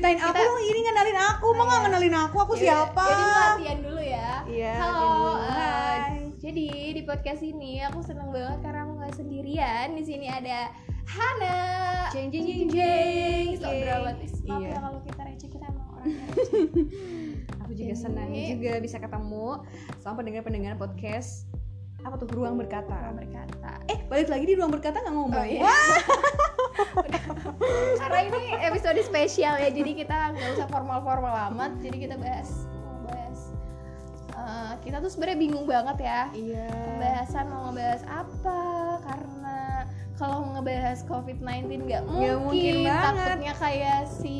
ceritain aku Kita- dong ini ngenalin aku mah nggak ngenalin aku aku Yaudah, siapa Jadi latihan dulu ya. Iya, Halo. Hai. jadi di podcast ini aku seneng banget karena aku nggak sendirian. Di sini ada Hana. Jeng, jeng, jeng, jeng. So dramatis. Maaf Iya. ya kalau kita receh kita emang orangnya receh. aku juga Jadi- senang juga bisa ketemu sama pendengar-pendengar podcast apa tuh ruang berkata Orang berkata. eh balik lagi di ruang berkata nggak ngomong Oh, iya. Karena ini episode spesial ya, jadi kita nggak usah formal-formal amat. Jadi kita bahas eh, kita tuh sebenarnya bingung banget ya. iya Pembahasan mau ngebahas apa? Karena kalau ngebahas COVID-19 nggak mungkin, Nggak mungkin banget. takutnya kayak si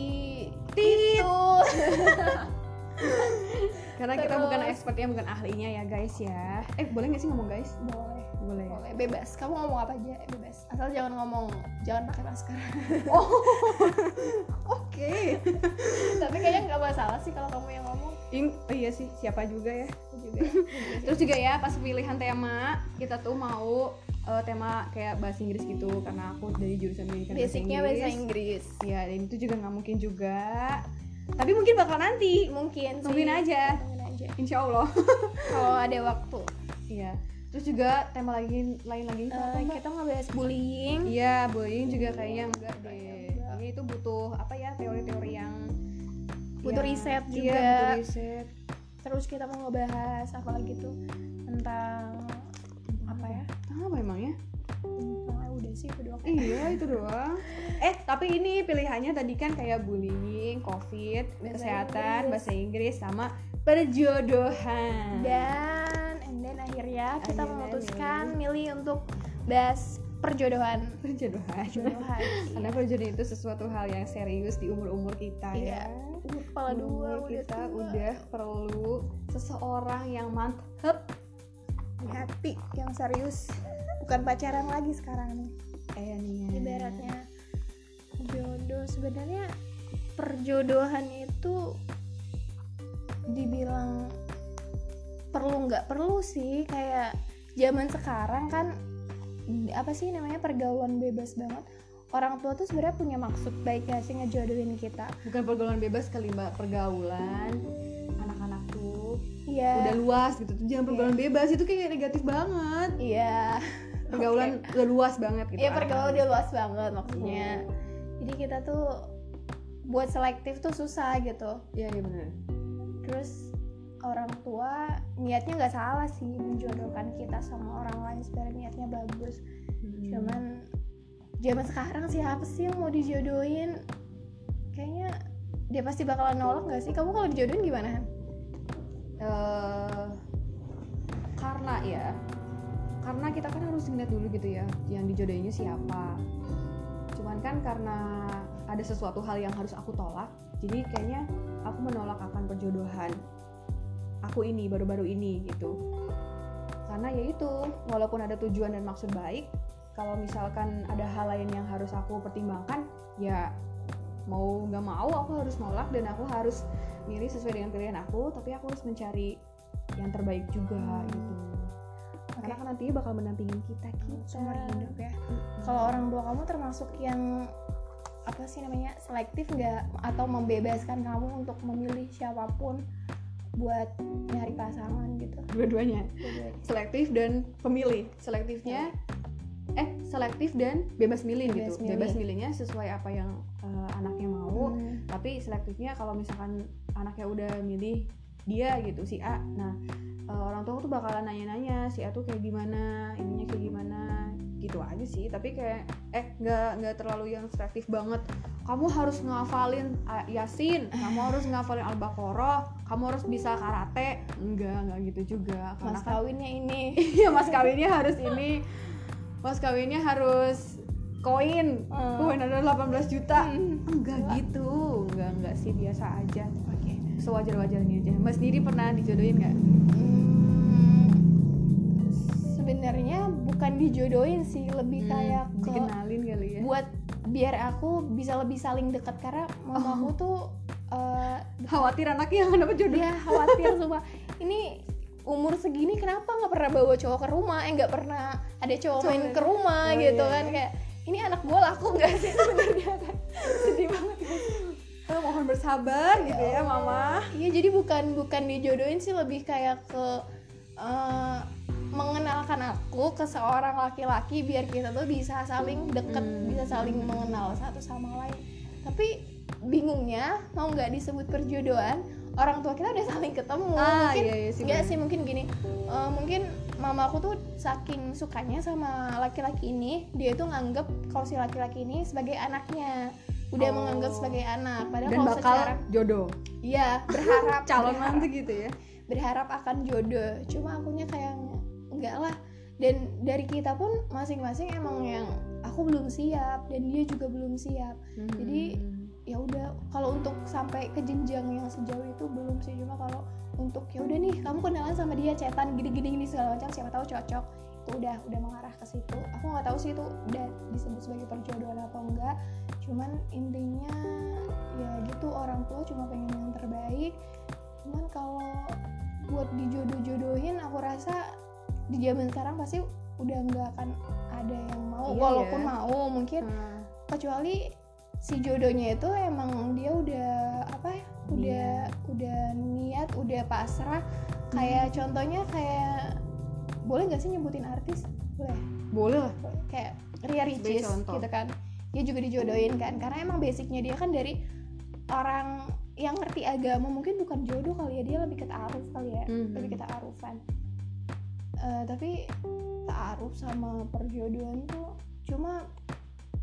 Tit. itu. karena kita Terus. bukan expertnya bukan ahlinya ya guys ya eh boleh nggak sih ngomong guys boleh, boleh ya boleh bebas. Kamu ngomong apa aja bebas. Asal jangan ngomong, jangan pakai masker. oh oke Tapi kayaknya nggak masalah sih kalau kamu yang ngomong. In- oh iya sih siapa juga ya juga. terus juga ya pas pilihan tema kita tuh mau eh, tema kayak bahasa Inggris gitu karena aku dari jurusan pendidikan Basicnya bahasa Inggris. ya dan itu juga nggak mungkin juga tapi mungkin bakal nanti Mungkin sih. Tungguin aja. Aja. insya Allah Kalau ada waktu. iya terus juga tema lagi lain lagi apa, Mbak? kita ngebahas bullying. iya bullying juga kayaknya enggak deh Enggak. Kayaknya itu butuh apa ya teori-teori yang Butuh yang- riset iya, juga. butuh riset Terus kita mau ngebahas apa lagi tuh tentang apa ya? Tentang apa emangnya Udah sih itu doang. iya itu doang eh tapi ini pilihannya tadi kan kayak bullying covid Bahasa kesehatan Inggris. bahasa Inggris sama perjodohan Dan and then akhirnya kita Akhirnya memutuskan milih untuk bahas perjodohan. perjodohan Perjodohan. karena perjodohan itu sesuatu hal yang serius di umur umur kita Iya. ya Umur kepala dua Umur udah kita tua. udah perlu seseorang yang mantep di hati yang serius. Bukan pacaran lagi sekarang nih. eh nih ya. ibaratnya. Jodoh sebenarnya perjodohan itu dibilang perlu nggak perlu sih. Kayak zaman sekarang kan apa sih namanya pergaulan bebas banget. Orang tua tuh sebenarnya punya maksud baik gak sih ngejodohin kita? Bukan pergaulan bebas kali mbak. Pergaulan anak-anak tuh iya. udah luas gitu. Tuh jangan pergaulan bebas itu kayak negatif banget. Iya pergaulan udah luas banget gitu Iya pergaulan udah luas banget maksudnya. Jadi kita tuh buat selektif tuh susah gitu. Iya iya benar terus orang tua niatnya nggak salah sih menjodohkan kita sama orang lain sebenarnya niatnya bagus. Hmm. cuman zaman sekarang siapa sih yang mau dijodohin? Kayaknya dia pasti bakalan nolak nggak sih? Kamu kalau dijodohin gimana? Eh, karena ya karena kita kan harus ngeliat dulu gitu ya yang dijodohinnya siapa. Cuman kan karena ada sesuatu hal yang harus aku tolak jadi kayaknya aku menolak akan perjodohan aku ini baru-baru ini gitu. Karena ya itu walaupun ada tujuan dan maksud baik kalau misalkan ada hal lain yang harus aku pertimbangkan ya mau nggak mau aku harus nolak dan aku harus milih sesuai dengan pilihan aku tapi aku harus mencari yang terbaik juga gitu karena kan nantinya bakal mendampingin kita kita. Seumur hidup ya. Kalau orang tua kamu termasuk yang apa sih namanya selektif nggak? Atau membebaskan kamu untuk memilih siapa pun buat nyari pasangan gitu? Dua-duanya. Dua-duanya. selektif dan pemilih. Selektifnya eh selektif dan bebas milih Bebas gitu. milih. bebas milihnya sesuai apa yang eh, anaknya mau. Hmm. tapi selektifnya kalau misalkan anaknya udah milih dia gitu si A. Nah eh, orang tua tuh bakalan nanya-nanya si A tuh kayak gimana? Ininya kayak gimana? Gitu aja sih tapi kayak eh nggak nggak terlalu yang selektif banget. Kamu harus ngafalin yasin kamu harus ngafalin al-baqarah kamu harus bisa karate. Enggak enggak gitu juga karena mas kan kawinnya ini. Iya mas kawinnya harus ini. Mas kawinnya harus koin. Hmm. koin ada 18 juta. Hmm. enggak gitu. Enggak enggak sih biasa aja. Oke. Sewajar wajarnya aja. Mbak sendiri pernah dijodohin nggak? Hmm, sebenarnya bukan dijodohin sih. Lebih Hmm, kayak ke dikenalin kali ya. buat biar aku bisa lebih saling dekat. Karena mamaku Oh. tuh eh, khawatir anaknya nggak dapet jodoh. Dia khawatir semua. Ini umur segini kenapa nggak pernah bawa cowok ke rumah? Eh nggak pernah ada cowok Cowok main ya? ke rumah Oh, gitu iya. kan. Kayak ini anak gue laku nggak sih sebenarnya kan? Sedih banget Eh, mohon mohon bersabar gitu ya mama. Iya jadi bukan bukan dijodohin sih lebih kayak ke eh, mengenalkan aku ke seorang laki-laki biar kita tuh bisa saling deket Hmm. bisa saling mengenal satu sama lain. Tapi bingungnya mau nggak disebut perjodohan orang tua kita udah saling ketemu. Ah, mungkin iya, iya sih, nggak sih mungkin gini eh, mungkin mama aku tuh saking sukanya sama laki-laki ini dia itu nganggep kalau si laki-laki ini sebagai anaknya. Udah Oh. menganggap sebagai anak padahal dan kalau bakal secara jodoh. Iya berharap. Calon mantu gitu ya. Berharap akan jodoh. Cuma akunya kayak enggak lah. Dan dari kita pun masing-masing emang yang aku belum siap dan dia juga belum siap. Jadi, Hmm. Ya udah kalau untuk sampai ke jenjang yang sejauh itu belum sih cuma kalau untuk ya udah nih kamu kenalan sama dia cetan gini-gini gini segala macam siapa tahu cocok. Itu udah udah mengarah ke situ. Aku nggak tahu sih itu udah disebut sebagai perjodohan atau enggak. Cuman intinya ya gitu orang tua cuma pengen yang terbaik. Cuman kalau buat dijodoh-jodohin aku rasa di zaman sekarang pasti udah nggak akan ada yang mau Iya walaupun ya. mau mungkin. Hmm. kecuali si jodohnya itu emang dia udah apa ya udah udah niat udah pasrah. Kayak contohnya kayak boleh nggak sih nyebutin artis? Boleh. Boleh lah. Kayak Ria Ricis gitu kan. Dia juga dijodohin kan. Karena emang basicnya dia kan dari orang yang ngerti agama. Mungkin bukan jodoh kali ya. Dia lebih ke ta'aruf kali ya. Mhm. lebih ke ta'arufan. Eh, tapi ta'aruf sama perjodohan tuh cuma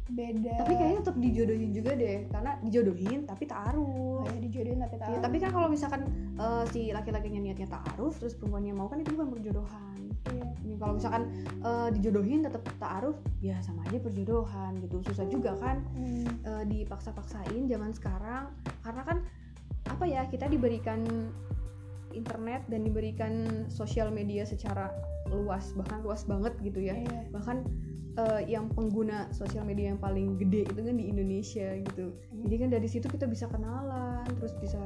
beda. Tapi kayaknya tetap dijodohin juga deh karena dijodohin tapi taruh kayak dijodohin tapi Iya, ta'aruf tapi kan kalau misalkan eh, si laki-lakinya niatnya ta'aruf terus perempuannya mau kan itu bukan perjodohan. Iya. Ini kalau misalkan eh, dijodohin tetap ta'aruf ya sama aja perjodohan gitu. Susah juga kan Hmm. eh, dipaksa-paksain zaman sekarang. Karena kan apa ya kita diberikan internet dan diberikan sosial media secara luas bahkan luas banget gitu ya Iya. bahkan eh, yang pengguna sosial media yang paling gede itu kan di Indonesia gitu jadi kan dari situ kita bisa kenalan terus bisa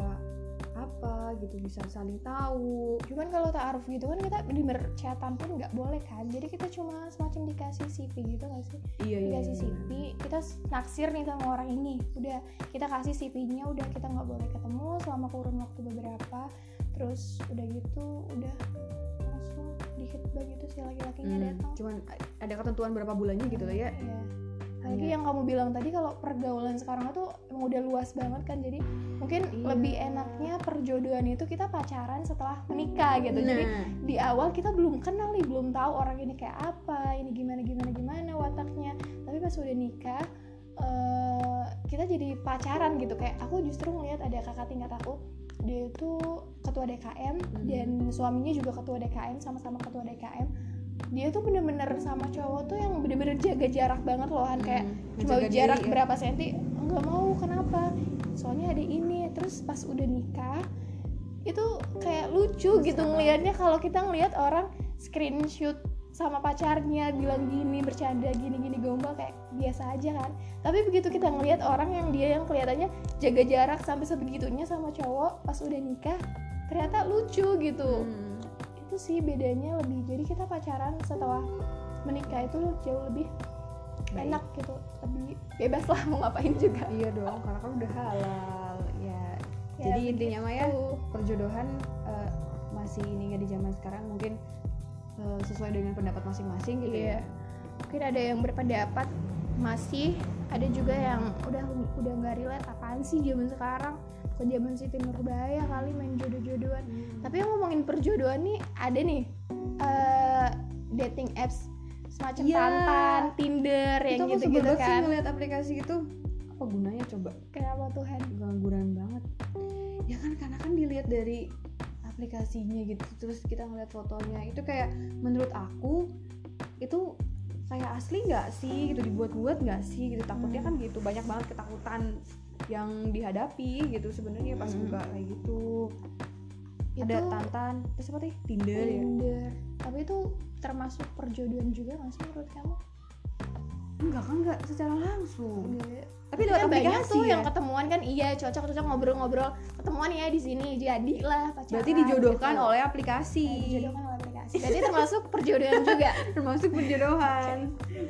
apa gitu bisa saling tahu Cuman kalau ta'aruf gitu kan kita di merchatan pun nggak boleh kan. Jadi kita cuma semacam dikasih CV gitu nggak sih? iya iya Dikasih iya. CV, kita naksir nih sama orang ini. Udah kita kasih CV-nya, udah kita nggak boleh ketemu selama kurun waktu beberapa. Terus udah gitu, udah langsung dihitbah gitu si laki-lakinya Hmm, datang. cuman ada ketentuan berapa bulannya gitu lah ya Iya. Lagi Hanya- yang kamu bilang tadi kalau pergaulan sekarang tuh emang udah luas banget kan jadi mungkin Iya. lebih enaknya perjodohan itu kita pacaran setelah menikah gitu. Jadi Nah, di awal kita belum kenal nih belum tahu orang ini kayak apa ini gimana gimana gimana wataknya tapi pas udah nikah eh, kita jadi pacaran gitu kayak aku justru ngeliat ada kakak tingkat aku dia itu ketua DKM Mhm. dan suaminya juga ketua DKM sama-sama ketua DKM dia tuh bener-bener sama cowok tuh yang bener-bener jaga jarak banget loh kan kayak hmm, cuma menjaga diri jarak ya. berapa senti nggak mau kenapa soalnya ada ini terus pas udah nikah itu kayak lucu gitu ngelihatnya kalau kita ngelihat orang screenshot sama pacarnya bilang gini bercanda gini gini gombal kayak biasa aja kan. Tapi begitu kita ngelihat orang yang dia yang kelihatannya jaga jarak sampai sebegitunya sama cowok pas udah nikah ternyata lucu gitu. Hmm. itu sih bedanya lebih jadi kita pacaran setelah menikah itu jauh lebih Baik. enak gitu lebih bebas lah mau ngapain juga. Iya dong karena kan udah halal ya, Ya, jadi intinya mah ya perjodohan eh, masih ini nggak di zaman sekarang mungkin sesuai dengan pendapat masing-masing gitu Iya. ya mungkin ada yang berpendapat masih ada juga yang udah udah nggak relate apaan sih zaman sekarang? Ke zaman Siti Nurbaya kali main jodoh-jodohan? Tapi yang ngomongin perjodohan nih ada nih eh, dating apps semacam Iya. Tantan, Tinder itu yang gitu-gitu kan. ngeliat aplikasi itu apa gunanya coba? Kenapa Tuhan gangguan banget. Ya kan karena kan dilihat dari aplikasinya gitu terus kita ngeliat fotonya. Itu kayak menurut aku itu kayak asli nggak sih gitu dibuat-buat nggak sih gitu? Takutnya Hmm. kan gitu banyak banget ketakutan yang dihadapi gitu sebenarnya pas Hmm. buka kayak gitu. Itu- ada tantan terus apa tadi? Tinder ya? Tinder. Tapi itu termasuk perjodohan juga nggak sih menurut kamu enggak kan enggak secara langsung. Enggak. tapi lewat banyak aplikasi tuh ya? yang ketemuan kan iya cocok cocok ngobrol-ngobrol ketemuan ya di sini jadi lah pacaran berarti dijodohkan gitu. oleh aplikasi. Eh, dijodohkan oleh aplikasi. Berarti termasuk perjodohan juga. Termasuk perjodohan.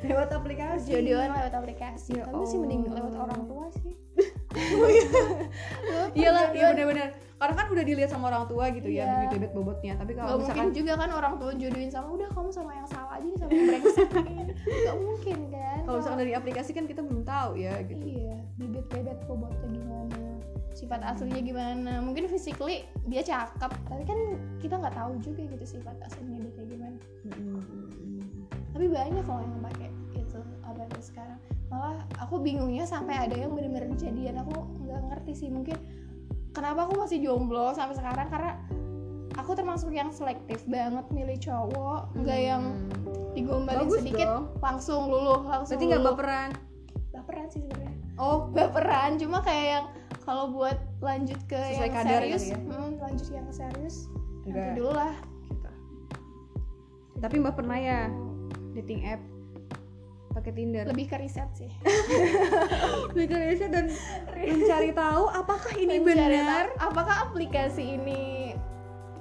Lewat aplikasi. Perjodohan lewat aplikasi. Ya tapi sih mending lewat orang tua sih. Iyalah iya benar-benar karena kan udah dilihat sama orang tua gitu ya Iya. bibit bibit bobotnya. Tapi kalau mungkin misalkan juga kan orang tua jodohin sama udah kamu sama yang salah aja nih sama yang brengsek ini. Gak mungkin kan kalau misalkan dari aplikasi kan kita belum tahu ya gitu. Iya, bibit bebet bobotnya gimana Sifat aslinya gimana. Mungkin physically dia cakep Tapi kan kita nggak tahu juga gitu sifat aslinya dia kayak gimana. Tapi banyak loh yang pakai itu apalagi sekarang. Malah aku bingungnya sampai ada yang bener-bener kejadian Aku nggak ngerti sih mungkin Kenapa aku masih jomblo sampai sekarang? Karena aku termasuk yang selektif banget milih cowok nggak yang digombalin Bagus sedikit dong. langsung luluh langsung berarti nggak baperan? Baperan sih sebenarnya. Oh. Baperan cuma kayak yang kalau buat lanjut ke Sesuai yang kadar serius ya? hmm, lanjut yang serius nanti dulu lah gitu. tapi mbak pernah ya dating app pakai Tinder. Lebih ke riset sih. Bikin riset dan mencari tahu apakah ini Mencari benar. tahu apakah aplikasi ini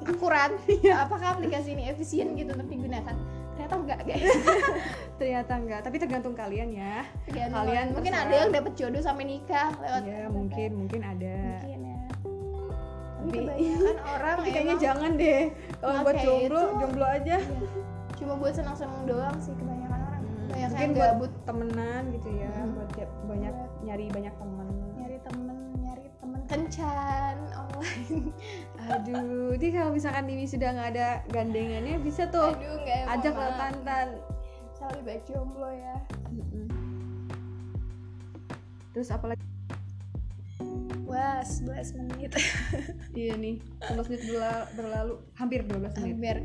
akurat Iya. apakah aplikasi ini efisien gitu untuk digunakan. Ternyata enggak guys. Ternyata enggak tapi tergantung kalian ya. Tergantung Kalian orang. mungkin terserah. ada yang dapat jodoh sampai nikah lewat ya mungkin mungkin ada. Mungkin ya. Tapi kebanyakan orang tapi kayaknya jangan deh. Kalau buat jomblo itu- jomblo aja. Iya, cuma buat senang-senang doang sih kebanyakan banyak mungkin buat gabut temenan gitu ya Hmm. buat ya- banyak nyari banyak temen. Nyari temen nyari temen kencan online. Aduh ini kalau misalkan ini sudah nggak ada gandengannya bisa tuh aduh emang ajak Mak. tantan Saya lebih baik jomblo ya. Terus apalagi wah 11 menit. Iya nih 11 menit berla- berlalu hampir 12 menit. Hampir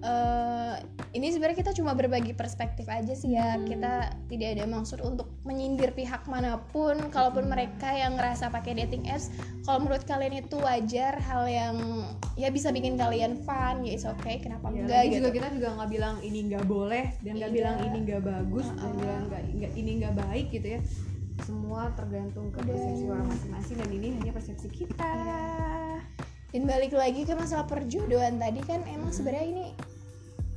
Eh, ini sebenarnya kita cuma berbagi perspektif aja sih ya Hmm. kita tidak ada maksud untuk menyindir pihak mana pun kalaupun Hmm. mereka yang ngerasa pakai dating apps kalau menurut kalian itu wajar hal yang ya bisa bikin kalian fun ya it's okay kenapa Ya, enggak gitu juga kita juga nggak bilang ini nggak boleh dan nggak Iya. bilang ini nggak bagus dan Uh-uh. bilang nggak ini nggak baik gitu ya semua tergantung ke Dan- persepsi orang masing-masing dan ini hanya persepsi kita dan balik lagi ke masalah perjodohan tadi kan emang sebenarnya ini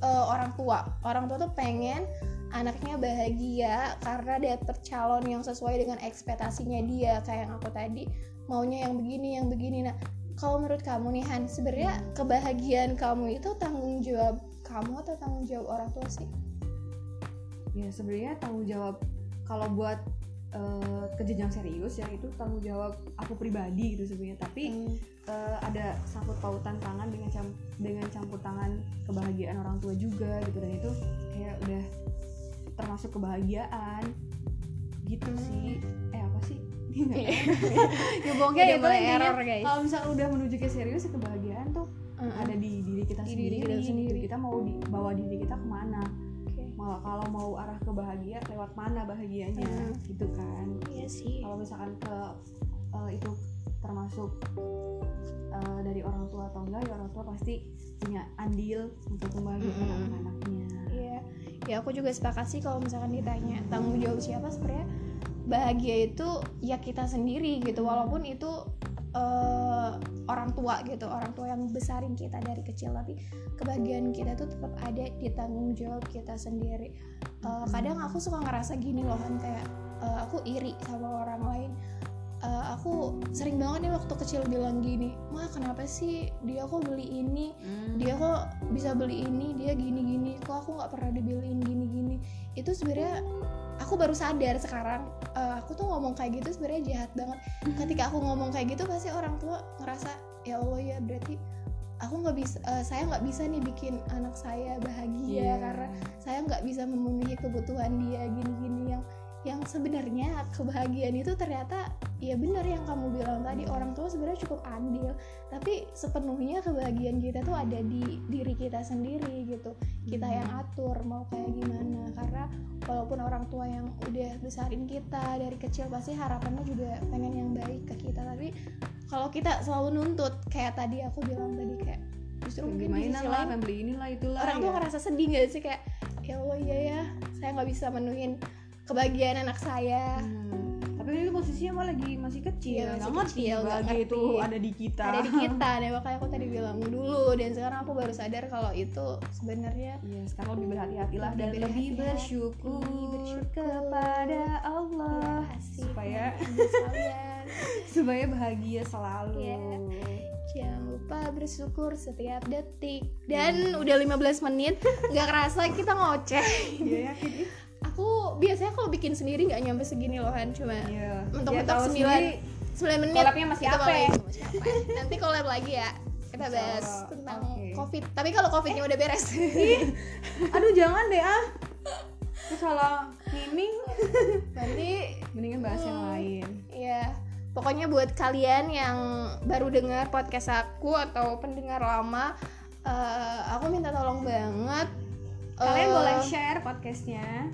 eh, orang tua. Orang tua tuh pengen anaknya bahagia karena dapet calon yang sesuai dengan ekspektasinya dia. Kayak yang aku tadi maunya yang begini yang begini. Nah kalau menurut kamu nih Han sebenarnya kebahagiaan kamu itu tanggung jawab kamu atau tanggung jawab orang tua sih? Ya sebenarnya tanggung jawab kalau buat eh, ke jenjang serius ya itu tanggung jawab aku pribadi gitu sebenarnya tapi Hmm. eh, ada sangkut pautan tangan dengan cam- dengan campur tangan kebahagiaan orang tua juga gitu dan itu kayak udah termasuk kebahagiaan gitu Hmm. sih eh apa sih Iya. ya pokoknya Udah itu intinya, error, guys. kalau misalnya udah menuju ke serius kebahagiaan tuh Mm-mm. ada di diri kita Di sendiri, diri kita sendiri. kita mau di, bawa diri kita ke mana. Malah kalau mau arah ke bahagia lewat mana bahagianya? Hmm. gitu kan. Iya sih. Kalau misalkan ke eh, itu termasuk eh, dari orang tua atau enggak ya orang tua pasti punya andil untuk membahagiakan Mm-mm. anak-anaknya. Iya, ya aku juga sepakat sih kalau misalkan ditanya tanggung jawab siapa sebenarnya bahagia itu ya kita sendiri gitu. Walaupun itu eh, orang tua gitu orang tua yang besarin kita dari kecil. Tapi kebahagiaan kita tuh tetap ada di tanggung jawab kita sendiri. Eh, kadang aku suka ngerasa gini loh kan kayak eh, aku iri sama orang lain. Eh, aku sering banget nih waktu kecil bilang gini mah kenapa sih dia kok beli ini? Dia kok bisa beli ini? Dia gini gini kok aku nggak pernah dibeliin gini gini itu sebenarnya aku baru sadar sekarang eh, aku tuh ngomong kayak gitu sebenarnya jahat banget ketika aku ngomong kayak gitu pasti orang tua ngerasa ya allah ya berarti aku nggak bisa eh, saya nggak bisa nih bikin anak saya bahagia Iya. karena saya nggak bisa memenuhi kebutuhan dia gini-gini yang yang sebenarnya kebahagiaan itu ternyata ya benar yang kamu bilang tadi orang tua sebenarnya cukup andil. Tapi sepenuhnya kebahagiaan kita tuh ada di diri kita sendiri gitu. Kita yang atur mau kayak gimana. Karena walaupun orang tua yang udah besarin kita dari kecil pasti harapannya juga pengen yang baik ke kita. Tapi kalau kita selalu nuntut kayak tadi aku bilang tadi kayak justru mungkin di mainan sisi lah lain beli inilah itulah orang ya. tuh ngerasa sedih gak sih? Kayak ya Allah iya ya saya nggak bisa menuhin kebahagiaan anak saya Hmm. tapi itu posisinya mah lagi masih kecil Iya, nggak masih ngerti kecil, nggak bagi itu ngerti. ada di kita ada di kita deh makanya aku tadi bilang dulu dan sekarang aku baru sadar kalau itu sebenarnya Iya, sekarang lebih berhati-hatilah Lebih dan lebih berhati-hati, bersyukur, lebih bersyukur. kepada Allah Ya, asik. supaya supaya bahagia selalu. Iya. jangan lupa bersyukur setiap detik dan udah 15 menit nggak kerasa kita ngoceh Iya yakin ih. Aku biasanya kalau bikin sendiri nggak nyampe segini loh Han cuma Iya. mentok-mentok Ya, tahu sembilan sembilan menit collabnya masih apa? apa. nanti collab lagi ya kita bahas Allah. tentang Oke. covid tapi kalau covidnya udah beres Aduh jangan deh ah. Aku salah miming. nanti Mendingan bahas yang lain. ya pokoknya buat kalian yang baru dengar podcast aku atau pendengar lama eh, aku minta tolong banget Kalian eh, boleh share podcastnya.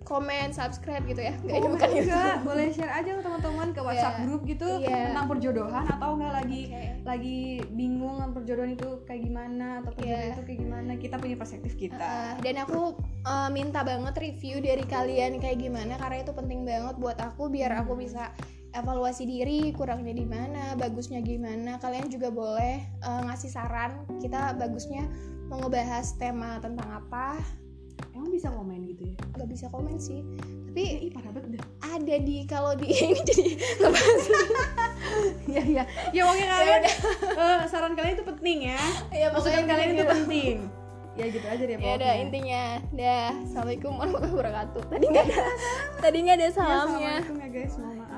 Komen subscribe gitu ya nggak Oh, bukan itu enggak, boleh share aja ke teman-teman ke WhatsApp Iya. grup gitu Iya. tentang perjodohan atau enggak lagi Oke. lagi bingung perjodohan itu kayak gimana atau perjodohan Iya. itu kayak gimana kita punya perspektif kita. Uh, dan aku uh, minta banget review dari kalian kayak gimana karena itu penting banget buat aku biar aku Hmm. bisa evaluasi diri kurangnya di mana bagusnya gimana kalian juga boleh uh, ngasih saran kita bagusnya mau ngebahas tema tentang apa Emang bisa komen gitu ya? nggak bisa komen sih Ih, tapi ih parah banget ada di kalau di ini jadi ngebahas Iya iya. Ya pokoknya kalian eh, saran kalian itu penting ya. ya Masukan kalian itu gitu. penting. Ya gitu aja deh ya pokoknya. udah intinya dah assalamualaikum warahmatullahi wabarakatuh tadi nggak ada tadi nggak ada Ya, salamnya Assalamualaikum ya guys, mohon maaf.